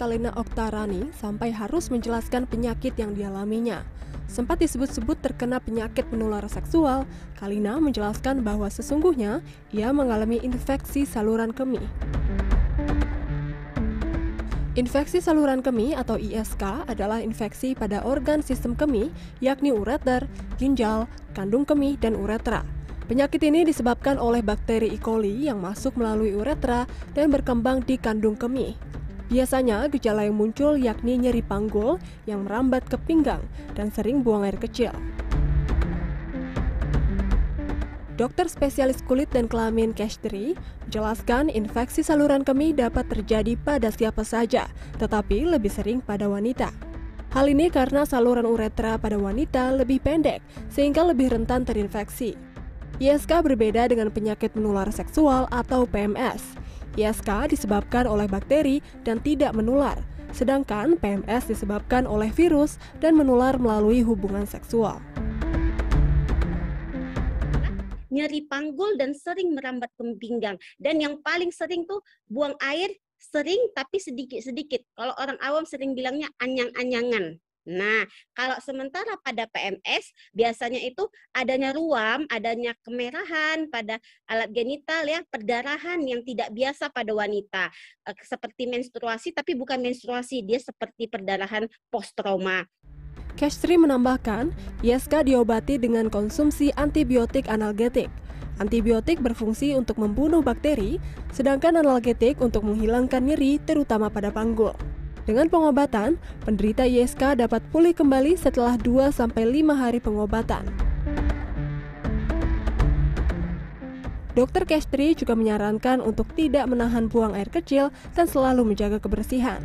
Alena Oktarani sampai harus menjelaskan penyakit yang dialaminya. Sempat disebut-sebut terkena penyakit menular seksual, Kalina menjelaskan bahwa sesungguhnya ia mengalami infeksi saluran kemih. Infeksi saluran kemih atau ISK adalah infeksi pada organ sistem kemih, yakni ureter, ginjal, kandung kemih, dan uretra. Penyakit ini disebabkan oleh bakteri E. coli yang masuk melalui uretra dan berkembang di kandung kemih. Biasanya gejala yang muncul yakni nyeri panggul yang merambat ke pinggang dan sering buang air kecil. Dokter spesialis kulit dan kelamin Kashtri menjelaskan infeksi saluran kemih dapat terjadi pada siapa saja, tetapi lebih sering pada wanita. Hal ini karena saluran uretra pada wanita lebih pendek, sehingga lebih rentan terinfeksi. ISK berbeda dengan penyakit menular seksual atau PMS. ISK disebabkan oleh bakteri dan tidak menular, sedangkan PMS disebabkan oleh virus dan menular melalui hubungan seksual. Nyeri panggul dan sering merambat ke pinggang. Dan yang paling sering tuh buang air sering tapi sedikit-sedikit. Kalau orang awam sering bilangnya anyang-anyangan. Nah, kalau sementara pada PMS biasanya itu adanya ruam, adanya kemerahan pada alat genital ya, perdarahan yang tidak biasa pada wanita. Eh, seperti menstruasi tapi bukan menstruasi, dia seperti perdarahan post trauma. Kestri menambahkan, ISK diobati dengan konsumsi antibiotik analgetik. Antibiotik berfungsi untuk membunuh bakteri, sedangkan analgetik untuk menghilangkan nyeri terutama pada panggul. Dengan pengobatan, penderita ISK dapat pulih kembali setelah 2-5 hari pengobatan. Dokter Kestri juga menyarankan untuk tidak menahan buang air kecil dan selalu menjaga kebersihan.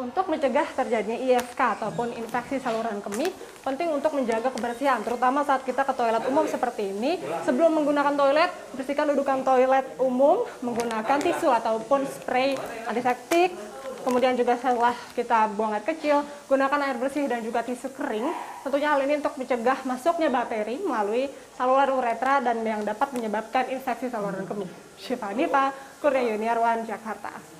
Untuk mencegah terjadinya ISK ataupun infeksi saluran kemih, penting untuk menjaga kebersihan, terutama saat kita ke toilet umum seperti ini. Sebelum menggunakan toilet, bersihkan dudukan toilet umum menggunakan tisu ataupun spray antiseptik. Kemudian juga setelah kita buang air kecil, gunakan air bersih dan juga tisu kering. Tentunya hal ini untuk mencegah masuknya bakteri melalui saluran uretra dan yang dapat menyebabkan infeksi saluran kemih. Syifa Nita, Kurnia Yuniarwan, Jakarta.